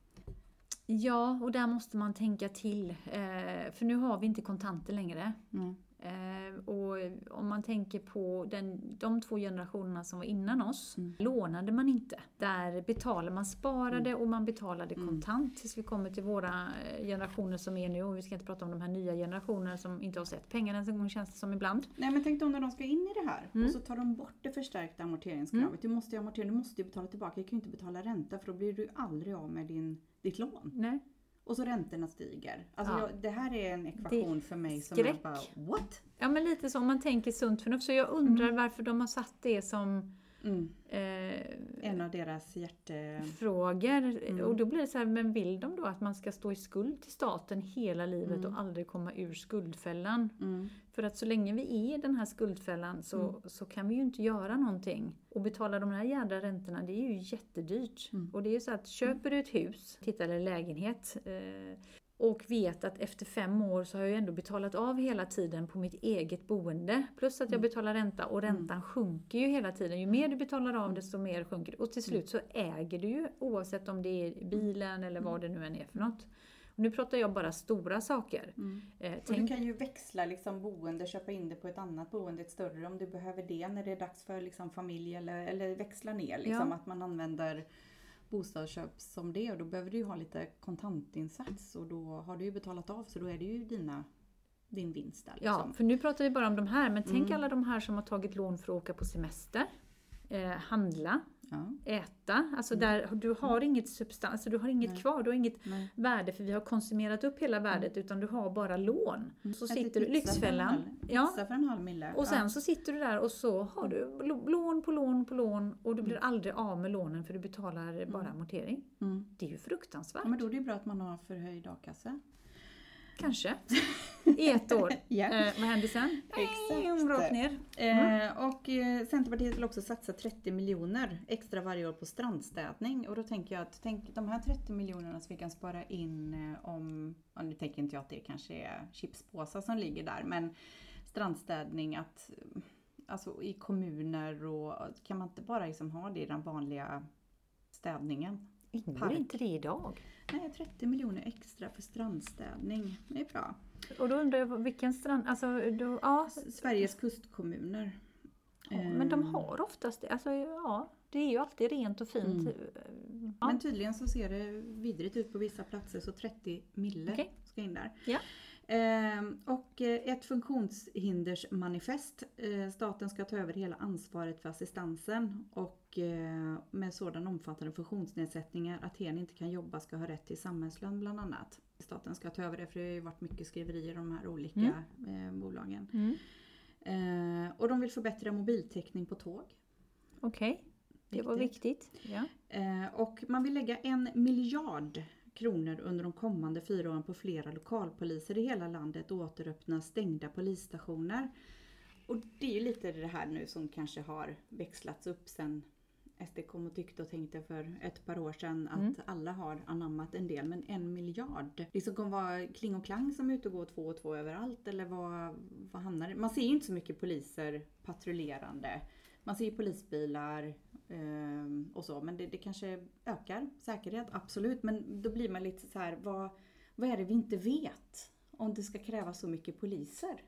Ja, och där måste man tänka till. Eh, för nu har vi inte kontanter längre. Mm. Eh, och om man tänker på den, de två generationerna som var innan oss, Mm. lånade man inte. Där betalade man, sparade och man betalade kontant tills vi kommer till våra eh, generationer som är nu. Och vi ska inte prata om de här nya generationerna som inte har sett pengar ens en gång känns det som ibland. Nej men tänk om när de ska in i det här Mm. och så tar de bort det förstärkta amorteringskravet. Du måste ju amortera, du måste ju betala tillbaka. Du kan ju inte betala ränta för då blir du aldrig av med din, ditt lån. Nej. Och så räntorna stiger. Alltså Ja. jag, det här är en ekvation för mig som skräck. är bara what? Ja men lite så om man tänker sunt förnuft. Så jag undrar Mm. varför de har satt det som Mm. Eh, En av deras hjärte... frågor. Mm. Och då blir det så här, men vill de då att man ska stå i skuld till staten hela livet Mm. och aldrig komma ur skuldfällan? Mm. För att så länge vi är i den här skuldfällan så, Mm. så kan vi ju inte göra någonting. Och betala de här jädra räntorna, det är ju jättedyrt. Mm. Och det är ju så att köper du ett hus, titta eller lägenhet, eh, och vet att efter fem år så har jag ändå betalat av hela tiden på mitt eget boende. Plus att jag Mm. betalar ränta och räntan sjunker ju hela tiden. Ju mer du betalar av desto mer sjunker det. Och till slut så äger du ju oavsett om det är bilen eller vad det nu än är för något. Nu pratar jag bara stora saker. Mm. Eh, Och du tänk, kan ju växla liksom boende, köpa in det på ett annat boende, ett större om du behöver det när det är dags för liksom familj eller, eller växla ner. Liksom, Ja. Att man använder bostadsköp som det och då behöver du ju ha lite kontantinsats och då har du ju betalat av så då är det ju dina, din vinst där. Ja, Liksom. för nu pratar vi bara om de här, men tänk Mm. alla de här som har tagit lån för att åka på semester, eh, handla, Ja. äta. Alltså där, du har inget substans, alltså du har inget Mm. Nej. kvar, du har inget Nej. värde för vi har konsumerat upp hela värdet utan du har bara lån. Så Ätit sitter du, för en Lyxfällan. Ja, för en halv mille. och sen ja. så sitter du där och så har du lo- lån på lån på lån och du blir aldrig av med lånen för du betalar bara amortering. Mm. Det är ju fruktansvärt. Ja, men då är det ju bra att man har förhöjd a-kassa. Kanske. I ett år. Ja. Eh, vad händer sen? Exakt. Rakt ner. Eh, och eh, Centerpartiet vill också satsa 30 miljoner extra varje år på strandstädning. Och då tänker jag att tänk, de här 30 miljonerna som vi kan spara in eh, om, nu tänker inte jag att det kanske är chipspåsar som ligger där, men strandstädning att eh, alltså i kommuner och kan man inte bara liksom ha det i den vanliga städningen? Ingår Park. inte det idag? Nej, 30 miljoner extra för strandstädning. Det är bra. Och då undrar jag vilken strand, alltså då, ja, Sveriges kustkommuner. ja, men de har oftast det, alltså ja, det är ju alltid rent och fint. Mm. Ja. Men tydligen så ser det vidrigt ut på vissa platser så 30 mille Okej. ska in där. Ja. Ehm, och eh, ett funktionshindersmanifest. Eh, staten ska ta över hela ansvaret för assistansen och eh, med sådan omfattande funktionsnedsättningar att hen inte kan jobba ska ha rätt till samhällslön bland annat. Staten ska ta över det för det har ju varit mycket skriverier om de här olika eh, bolagen. Mm. Eh, och de vill förbättra mobiltäckning på tåg. Okej, det var viktigt. Ja. Eh, och man vill lägga en miljard kronor under de kommande fyra åren på flera lokalpoliser i hela landet och återöppna stängda polisstationer. Och det är ju lite det här nu som kanske har växlats upp sen SD kom och tyckte och tänkte för ett par år sedan att Mm. alla har anammat en del, men en miljard. Det som kommer vara Kling och Klang som är ute och går två och två överallt eller vad, vad hamnar det? Man ser ju inte så mycket poliser patrullerande. Man ser ju polisbilar ehm, och så, men det, det kanske ökar säkerhet, absolut. Men då blir man lite så här, vad, vad är det vi inte vet? Om det ska krävas så mycket poliser.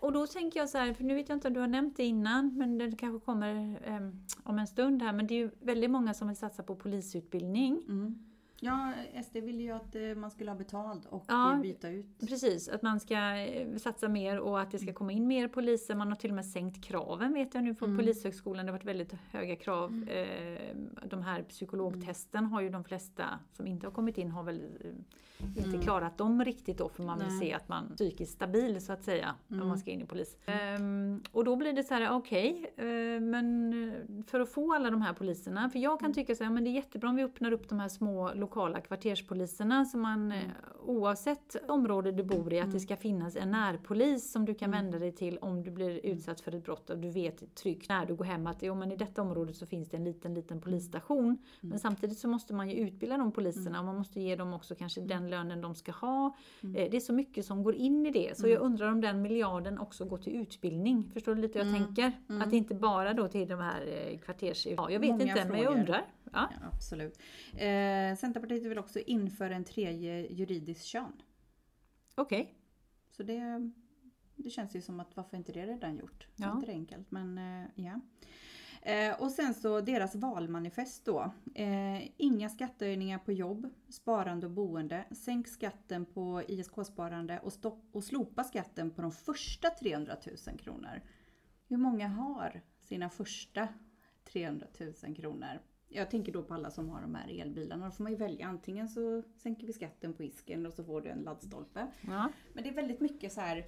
Och då tänker jag så här, för nu vet jag inte om du har nämnt det innan, men det kanske kommer eh, om en stund här, men det är ju väldigt många som vill satsa på polisutbildning. Mm. Ja, SD ville ju att eh, man skulle ha betalt och Ja. eh, byta ut. Precis, att man ska eh, satsa mer och att det ska komma in mer poliser. Man har till och med sänkt kraven vet jag nu på Mm. Polishögskolan. Det har varit väldigt höga krav. Eh, De här psykologtesten har ju de flesta som inte har kommit in har väl inte Mm. klarat dem riktigt då för man vill Nej. se att man är psykiskt stabil så att säga om Mm. man ska in i polis. Ehm, och då blir det så här, okej, eh, men för att få alla de här poliserna, för jag kan tycka så här, men det är jättebra om vi öppnar upp de här små lokala kvarterspoliserna som man eh, oavsett område du bor i att det ska finnas en närpolis som du kan vända dig till om du blir utsatt för ett brott och du vet tryggt när du går hem att jo, men i detta området så finns det en liten, liten polisstation. Men samtidigt så måste man ju utbilda de poliserna och man måste ge dem också kanske den lönen de ska ha. Eh, Det är så mycket som går in i det. Så jag undrar om den miljarden också går till utbildning. Förstår du lite hur jag tänker? Att inte bara då till de här eh, kvarters... Ja, jag vet Många inte, men jag frågor. undrar. Ja. Ja, absolut. Eh, Centerpartiet vill också införa en tredje juridiskt kön. Okej. Så det, det känns ju som att varför inte det redan gjort? Ja. inte det enkelt men eh, ja. Eh, och sen så deras valmanifest då. Eh, inga skattehöjningar på jobb, sparande och boende. Sänk skatten på ISK-sparande och, stopp, och slopa skatten på de första 300 000 kronor. Hur många har sina första 300 000 kronor? Jag tänker då på alla som har de här elbilarna. Då får man ju välja. Antingen så sänker vi skatten på isken och så får du en laddstolpe. Ja. Men det är väldigt mycket så här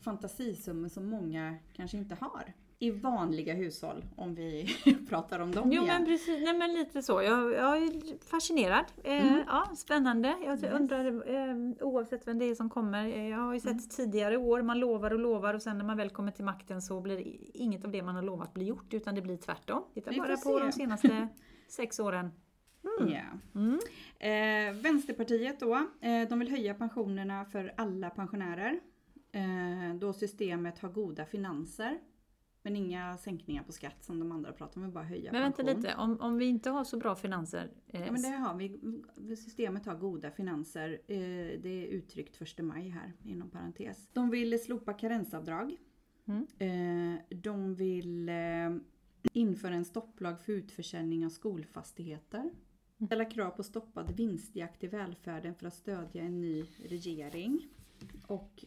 fantasisummor som många kanske inte har. i vanliga hushåll, om vi pratar om dem Jo igen. men precis, nej men lite så. Jag, jag är fascinerad. Eh, Mm. ja, spännande. Jag Yes. undrar eh, oavsett vem det är som kommer. Eh, Jag har ju sett Mm. tidigare år, man lovar och lovar och sen när man väl kommer till makten så blir inget av det man har lovat blir gjort utan det blir tvärtom. Titta bara på de senaste sex åren. Ja. Mm. Eh, Vänsterpartiet då, eh, de vill höja pensionerna för alla pensionärer. Eh, då systemet har goda finanser. Men inga sänkningar på skatt som de andra pratar om, vi bara höja Men vänta pension. lite, om, om vi inte har så bra finanser. Eh, Ja men det har vi. Systemet har goda finanser. Eh, Det är uttryckt 1 maj här inom parentes. De vill slopa karensavdrag. Mm. Eh, De vill eh, införa en stopplag för utförsäljning av skolfastigheter. Ställa krav på stoppad vinstjakt i välfärden för att stödja en ny regering. Och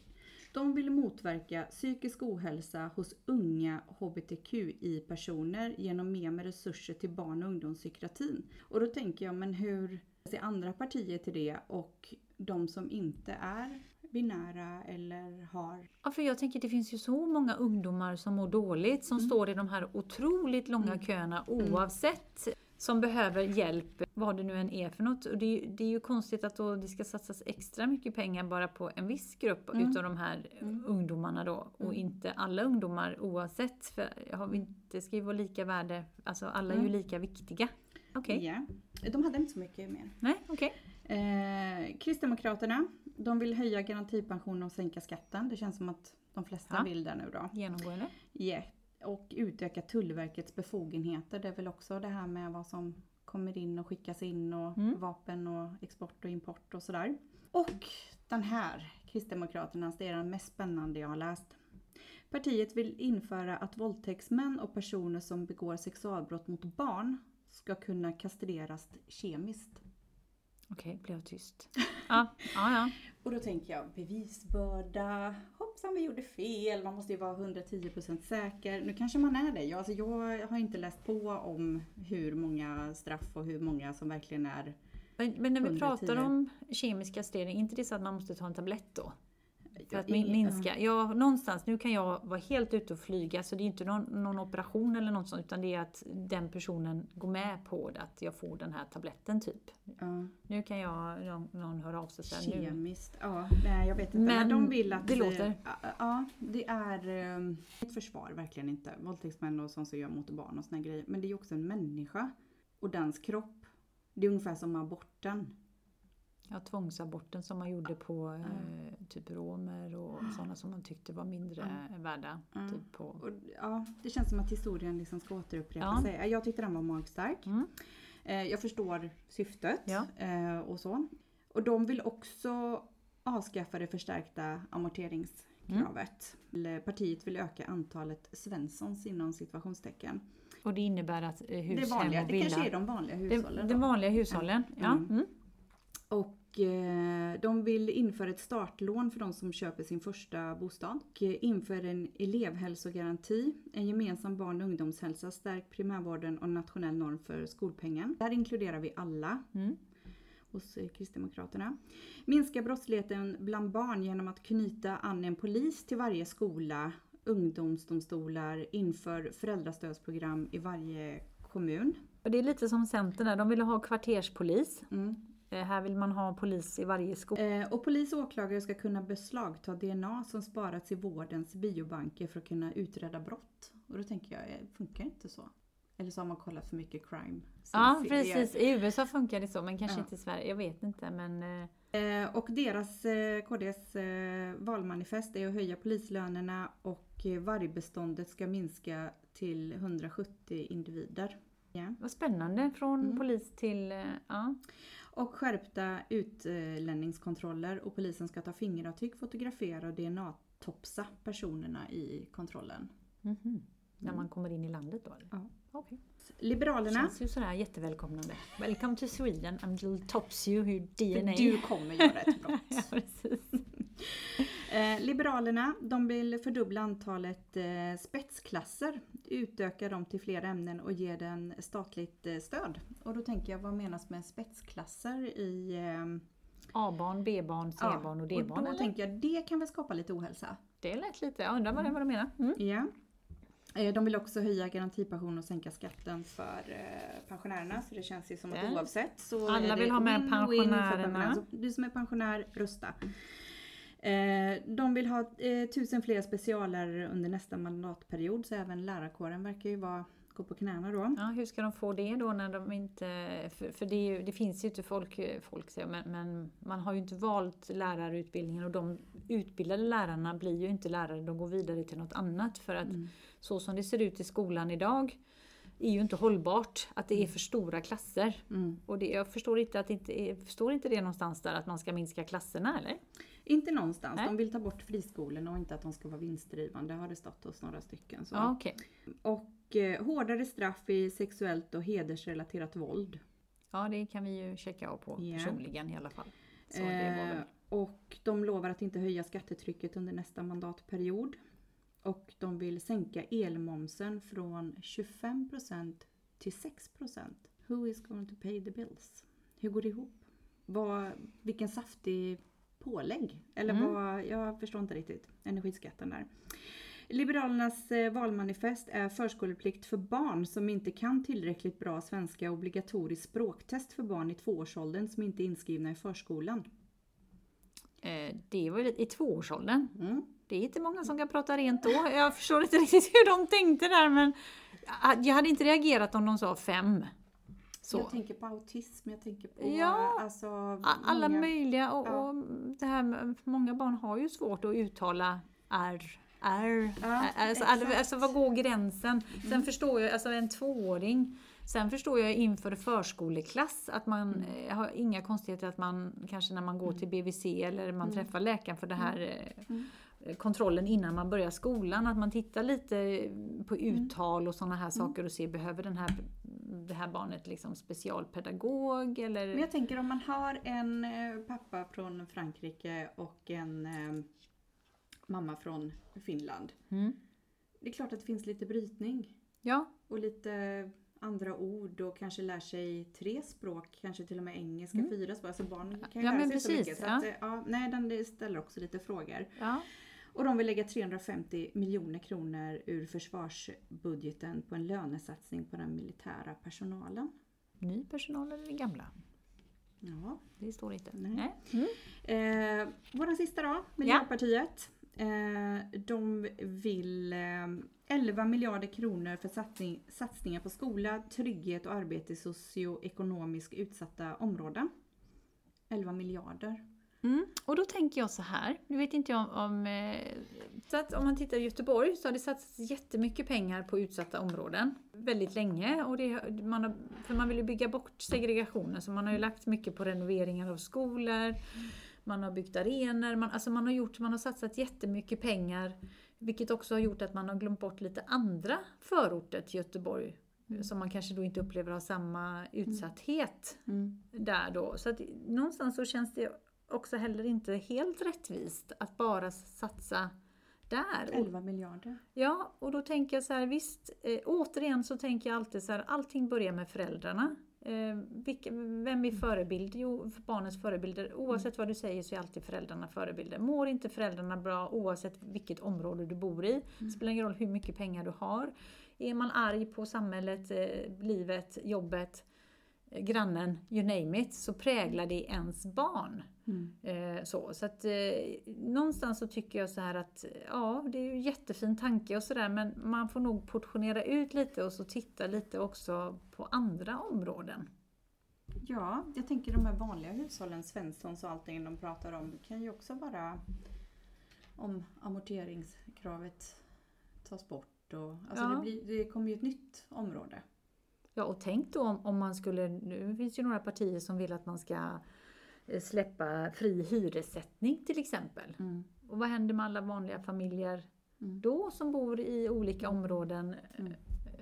de vill motverka psykisk ohälsa hos unga hbtqi-personer genom mer med resurser till barn och ungdomspsykiatrin. Och då tänker jag, men hur ser andra partier till det och de som inte är binära eller har... Ja, för jag tänker det finns ju så många ungdomar som mår dåligt som Mm. står i de här otroligt långa köerna oavsett som behöver hjälp, vad det nu än är för något. Och det, är, ju- det är ju konstigt att då det ska satsas extra mycket pengar bara på en viss grupp Mm. utav de här ungdomarna då och inte alla ungdomar oavsett. För har vi inte, det ska ju vara lika värde, alltså alla är ju Mm. lika viktiga. Okej, Ja. De hade inte så mycket mer. nej okej. Eh, Kristdemokraterna, de vill höja garantipensionen och sänka skatten. Det känns som att de flesta Ja. vill det nu då. Genomgående. Yeah. Och utöka Tullverkets befogenheter. Det är väl också det här med vad som kommer in och skickas in och Mm. vapen och export och import och sådär. Och den här, Kristdemokraternas, det är den mest spännande jag har läst. Partiet vill införa att våldtäktsmän och personer som begår sexualbrott mot barn ska kunna kastreras kemiskt. Okej, blev tyst. Ja, ja, ja. Och då tänker jag bevisbörda, hoppsan vi gjorde fel, man måste ju vara 110% säker. Nu kanske man är det. Jag, alltså, jag har inte läst på om hur många straff och hur många som verkligen är Men, men när vi 110. pratar om kemisk kastrering, är inte det så att man måste ta en tablett då? För att minska. Ja, någonstans, nu kan jag vara helt ute och flyga så det är inte någon, någon operation eller något sånt utan det är att den personen går med på det, att jag får den här tabletten typ. Ja, Nu kan jag, någon, någon hör av sig sen nu. kemiskt, ja, nej jag vet inte. Men, Men de vill att... det låter. Ja, Ja, det är eh, ett försvar, verkligen inte. Våldtäktsmän och sånt som gör mot barn och såna grejer. Men det är ju också en människa och dens kropp. Det är ungefär som aborten. Ja, tvångsaborten som man gjorde på eh, typ romer och sådana som man tyckte var mindre värda. Mm. Typ på. Och, ja, det känns som att historien liksom ska återupprepa Ja. sig. Jag tyckte den var magstark. Mm. Eh, jag förstår syftet Ja. eh, och så. Och de vill också avskaffa det förstärkta amorteringskravet. Eller Partiet vill öka antalet Svenssons inom situationstecken. Och det innebär att eh, Det, hushem vanliga, och det kanske är de vanliga hushållen. de då. vanliga hushållen, ja. Och eh, de vill införa ett startlån för de som köper sin första bostad. Och inför en elevhälsogaranti, en gemensam barn och ungdomshälsa, stärk primärvården och nationell norm för skolpengen. Där inkluderar vi alla Mm. hos eh, Kristdemokraterna. Minska brottsligheten bland barn genom att knyta an en polis till varje skola, ungdomsdomstolar, inför föräldrastödsprogram i varje kommun. Och det är lite som Centern de ville ha kvarterspolis. Mm. Eh, här vill man ha polis i varje skola. Eh, och polis och åklagare ska kunna beslagta DNA som sparats i vårdens biobanker för att kunna utreda brott. Och då tänker jag, eh, funkar inte så? Eller så har man kollat för mycket crime. Ja precis, i USA funkar det så men kanske Ja. inte i Sverige, jag vet inte men och deras, KDs valmanifest är att höja polislönerna och vargbeståndet ska minska till 170 individer. Ja. vad spännande från Mm. polis till, eh, ja. Och skärpta utlänningskontroller och polisen ska ta fingeravtryck, fotografera och DNA-topsa personerna i kontrollen. Mhm. När man kommer in i landet då? Eller? Ja. Okej. Liberalerna. Känns ju sådär jättevälkomnande. Welcome to Sweden, I'm will tops you, your DNA. Du kommer göra ett brott. ja, precis. Eh, Liberalerna de vill fördubbla antalet eh, spetsklasser, utöka dem till fler ämnen och ge den statligt eh, stöd. Och då tänker jag, vad menas med spetsklasser i... A-barn, B-barn, C-barn och D-barn och då eller? tänker jag, det kan väl skapa lite ohälsa? Det lät lite, jag undrar vad det, vad du menar. Mm. Ja. Eh, De vill också höja garantipension och sänka skatten för pensionärerna. Så det känns ju som att oavsett så Alla vill ha med pensionärerna. pensionärerna. Så du som är pensionär, rösta. Eh, De vill ha eh, tusen fler speciallärare under nästa mandatperiod. Så även lärarkåren verkar ju vara, gå på knäna då. Ja, hur ska de få det då när de inte... För, för det, ju, det finns ju inte folk, folk säger, men, men man har ju inte valt lärarutbildningen och de utbildade lärarna blir ju inte lärare, de går vidare till något annat. För att Mm. så som det ser ut i skolan idag är ju inte hållbart att det är för stora klasser. Mm. Och det, jag förstår inte att det inte förstår inte det någonstans där att man ska minska klasserna eller? Inte någonstans. Nej. De vill ta bort friskolorna och inte att de ska vara vinstdrivande har det stått hos några stycken. Så. Ja, okej. Och eh, hårdare straff i sexuellt och hedersrelaterat våld. Ja, det kan vi ju checka av på Ja. personligen i alla fall. Så det var väl... Eh, och de lovar att inte höja skattetrycket under nästa mandatperiod. Och de vill sänka elmomsen från 25% till 6%. Who is going to pay the bills? Hur går det ihop? Vad, vilken saftig pålägg. Eller Mm. vad, jag förstår inte riktigt energiskatten där. Liberalernas eh, valmanifest är förskoleplikt för barn som inte kan tillräckligt bra svenska obligatoriskt språktest för barn i tvåårsåldern som inte är inskrivna i förskolan. Eh, det var ju lite, i tvåårsåldern. Mm. Det är inte många som kan prata rent då. Jag förstår inte riktigt hur de tänkte där men jag hade inte reagerat om de sa fem. Så. Jag tänker på autism, jag tänker på Ja, alltså, Alla många- möjliga och, Ja. och det här med, många barn har ju svårt att uttala R. R. Ja, alltså, alltså, alltså vad går gränsen? Sen förstår jag, alltså en tvååring Sen förstår jag inför förskoleklass att man eh, har inga konstigheter att man kanske när man går till BVC eller man träffar läkaren för det här eh, Mm. Kontrollen innan man börjar skolan, att man tittar lite på uttal och sådana här saker och ser behöver den här, det här barnet liksom specialpedagog eller? Men jag tänker om man har en eh, pappa från Frankrike och en eh, mamma från Finland. Mm. Det är klart att det finns lite brytning Ja, och lite andra ord och kanske lär sig tre språk, kanske till och med engelska, Mm. fyra språk. Alltså barn kan ju Ja, lära sig så precis, mycket. Så ja. att, eh, ja, nej, den ställer också lite frågor. ja. Och de vill lägga 350 miljoner kronor ur försvarsbudgeten på en lönesatsning på den militära personalen. Ny personal eller gamla? Ja, Det står inte. Nej. Mm. Eh, våran sista då, Miljöpartiet. Eh, de vill eh, 11 miljarder kronor för satsning, satsningar på skola, trygghet och arbete i socioekonomiskt utsatta områden. 11 miljarder. Mm. Och då tänker jag så här, nu vet inte jag om, om, eh, om man tittar i Göteborg så har det satsats jättemycket pengar på utsatta områden. Väldigt länge. Och det, man har, för man vill ju bygga bort segregationen. Så man har ju lagt mycket på renoveringar av skolor, man har byggt arenor, man, alltså man, har gjort, man har satsat jättemycket pengar. Vilket också har gjort att man har glömt bort lite andra förorter till Göteborg. Som man kanske då inte upplever har samma utsatthet där då. Så att någonstans så känns det också heller inte helt rättvist att bara satsa där. Och, 11 miljarder. ja, och då tänker jag så här, visst, eh, återigen så tänker jag alltid så här, allting börjar med föräldrarna. Eh, vilka, vem är förebild? Jo, för barnens förebilder. Oavsett vad du säger så är alltid föräldrarna förebilder. Mår inte föräldrarna bra oavsett vilket område du bor i, spelar ingen roll hur mycket pengar du har. Är man arg på samhället, eh, livet, jobbet, grannen, you name it, så präglar det ens barn. Eh, så så att, eh, någonstans så tycker jag så här att ja, det är ju jättefin tanke och sådär men man får nog portionera ut lite och så titta lite också på andra områden. Ja, jag tänker de här vanliga hushållen, Svenssons och allting de pratar om kan ju också vara om amorteringskravet tas bort. Och, alltså Ja. det, blir, det kommer ju ett nytt område. Ja och tänk då om, om man skulle, nu finns ju några partier som vill att man ska eh, släppa fri hyressättning till exempel. Och vad händer med alla vanliga familjer Mm. då som bor i olika områden eh, Mm.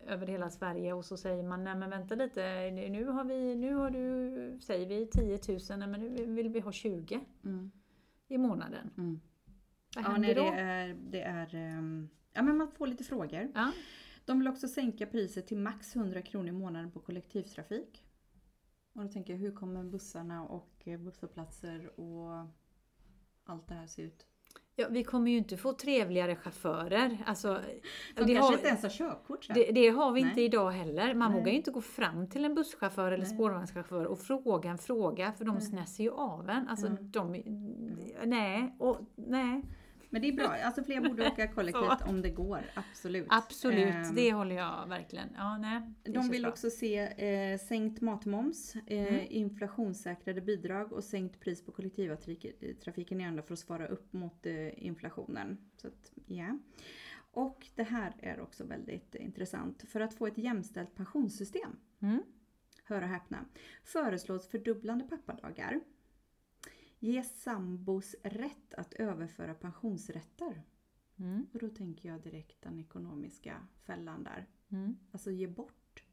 över hela Sverige och så säger man nej men vänta lite nu har vi, nu har du, säger vi 10 000, nej men nu vill vi ha 20 Mm. i månaden. Mm. Vad Ja, händer nej, då? det är, det är ehm, ja, men man får lite frågor. Ja. De vill också sänka priset till max 100 kronor i månaden på kollektivtrafik. Och då tänker jag, hur kommer bussarna och eh, busshållplatser och allt det här se ut? Ja, vi kommer ju inte få trevligare chaufförer. Alltså, De det, kanske har, inte ens har körkort det, det har vi inte Nej. idag heller. Man Nej. vågar ju inte gå fram till en busschaufför eller Nej. spårvagnschaufför och fråga en fråga för de Nej. snäser ju av en. Alltså, Mm. de, nej, och, nej, Men det är bra, alltså fler borde åka kollektivt om det går, absolut. absolut. Ehm, det håller jag verkligen. Ja, nej, De vill bra. också se eh, sänkt matmoms, eh, Mm. inflationssäkrade bidrag och sänkt pris på kollektivtrafiken då för att svara upp mot eh, inflationen. Så att, ja. Och det här är också väldigt intressant. För att få ett jämställt pensionssystem, Mm. hör och häpna, föreslås fördubblande pappadagar. Ge sambos rätt att överföra pensionsrätter. Mm. Och då tänker jag direkt den ekonomiska fällan där. Mm. Alltså ge bort,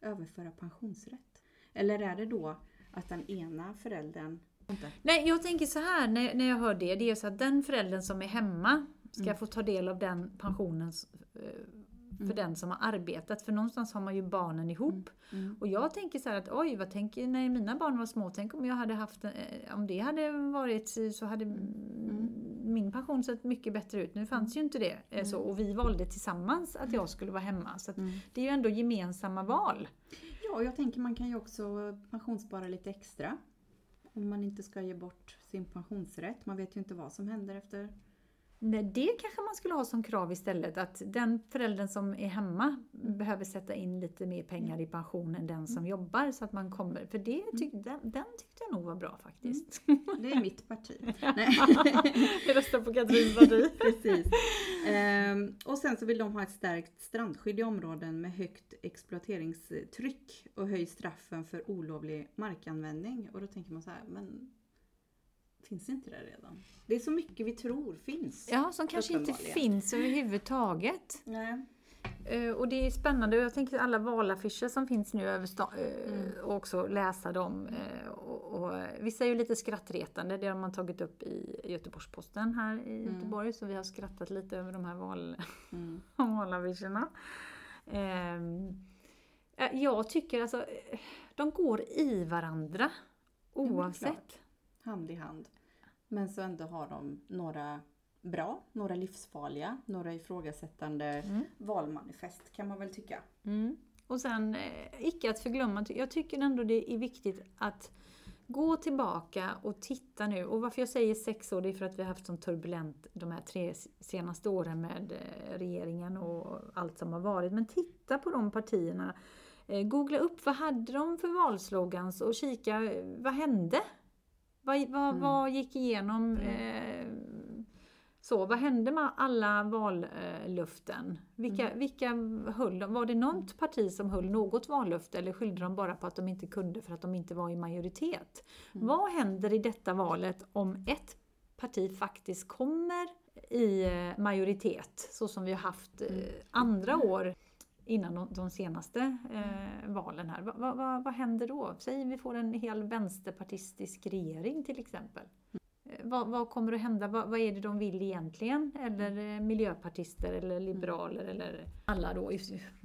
överföra pensionsrätt. Eller är det då att den ena föräldern Nej, jag tänker så här när, när jag hör det. Det är så att den föräldern som är hemma ska Mm. få ta del av den pensionen eh, för Mm. den som har arbetat. För någonstans har man ju barnen ihop. Mm. Och jag tänker så här att oj, vad tänker när mina barn var små? Tänk om jag hade haft, eh, om det hade varit så hade mm. min pension sett mycket bättre ut. Nu fanns ju inte det eh, så och vi valde tillsammans att jag skulle vara hemma. Så Mm. det är ju ändå gemensamma val. Ja, och jag tänker man kan ju också pensionsspara lite extra. Om man inte ska ge bort sin pensionsrätt. Man vet ju inte vad som händer efter. Nej, det kanske man skulle ha som krav istället, att den föräldern som är hemma behöver sätta in lite mer pengar i pension än den som jobbar så att man kommer, för det tyck, den, den tyckte jag nog var bra faktiskt. Det är mitt parti. Jag röstar på Katrins parti. Precis. Ehm, och sen så vill de ha ett stärkt strandskydd i områden med högt exploateringstryck och höj straffen för olovlig markanvändning. Och då tänker man så här, men finns inte det redan? Det är så mycket vi tror finns. Ja, som kanske inte finns överhuvudtaget. Nej. Eh, Och det är spännande, jag tänker alla valaffischer som finns nu över eh, Mm. och också läsa dem. eh, Och, och, vissa är ju lite skrattretande, det har man tagit upp i Göteborgs-Posten här i Mm. Göteborg, så vi har skrattat lite över de här val, Mm. valaffischerna. Ehm, eh, jag tycker alltså, de går i varandra oavsett. Hand i hand. Men så ändå har de några bra, några livsfarliga, några ifrågasättande Mm. valmanifest kan man väl tycka. Mm. Och sen, eh, icke att förglömma, jag tycker ändå det är viktigt att gå tillbaka och titta nu. Och varför jag säger sex år, det är för att vi har haft så turbulent de här tre senaste åren med eh, regeringen och allt som har varit. Men titta på de partierna. Eh, Googla upp, vad hade de för valslogans och kika, vad hände? Vad, vad, Mm. vad gick igenom? Eh, så, vad hände med alla vallöften? Vilka, Mm. vilka höll? Var det något parti som höll något vallöfte eller skyllde de bara på att de inte kunde för att de inte var i majoritet? Mm. Vad händer i detta valet om ett parti faktiskt kommer i eh, majoritet så som vi har haft eh, Mm. andra år innan de, de senaste eh, valen här. Va, va, va, vad händer då? Säg vi får en hel vänsterpartistisk regering till exempel. Eh, Vad, vad kommer att hända? Vad, vad är det de vill egentligen? Eller eh, miljöpartister eller liberaler eller alla då.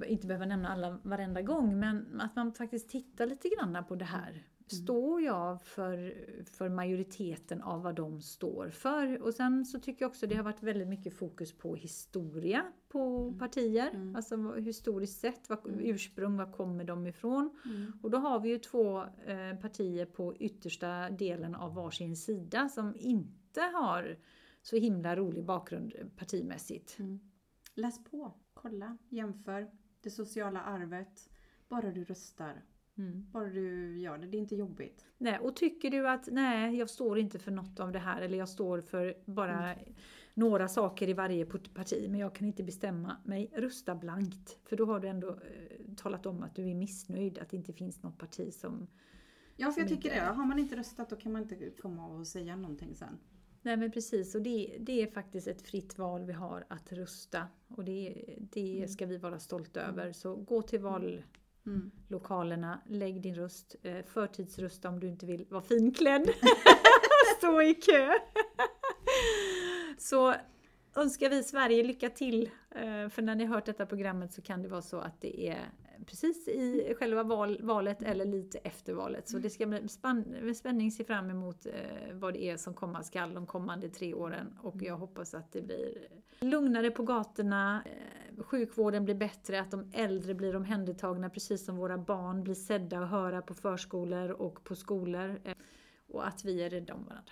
Inte behöva nämna alla varenda gång men att man faktiskt tittar lite grann på det här. Står jag för, för majoriteten av vad de står för? Och sen så tycker jag också det har varit väldigt mycket fokus på historia på partier. Mm. Alltså historiskt sett, vad, Mm. ursprung, var kommer de ifrån? Mm. Och då har vi ju två eh, partier på yttersta delen av varsin sida som inte har så himla rolig bakgrund partimässigt. Mm. Läs på, kolla, jämför det sociala arvet. Bara du röstar, Mm. bara du gör det. Det är inte jobbigt. Nej, och tycker du att nej, jag står inte för något av det här eller jag står för bara några saker i varje parti men jag kan inte bestämma mig, rösta blankt. För då har du ändå eh, talat om att du är missnöjd, att det inte finns något parti som... Ja, för jag tycker inte- det. Har man inte röstat då kan man inte komma och säga någonting sen. Nej men precis, och det, det är faktiskt ett fritt val vi har att rösta. Och det, det Mm. ska vi vara stolta över. Så gå till vallokalerna, Mm. lägg din röst, eh, förtidsrösta om du inte vill vara finklädd. Stå i kö. Så önskar vi Sverige lycka till. Eh, för när ni hört detta programmet så kan det vara så att det är precis i själva val, valet eller lite efter valet. Så det ska bli med spänning se fram emot eh, vad det är som komma skall de kommande tre åren. Och jag hoppas att det blir lugnare på gatorna, sjukvården blir bättre, att de äldre blir omhändertagna precis som våra barn blir sedda och höra på förskolor och på skolor. Eh, och att vi är rädda om varandra.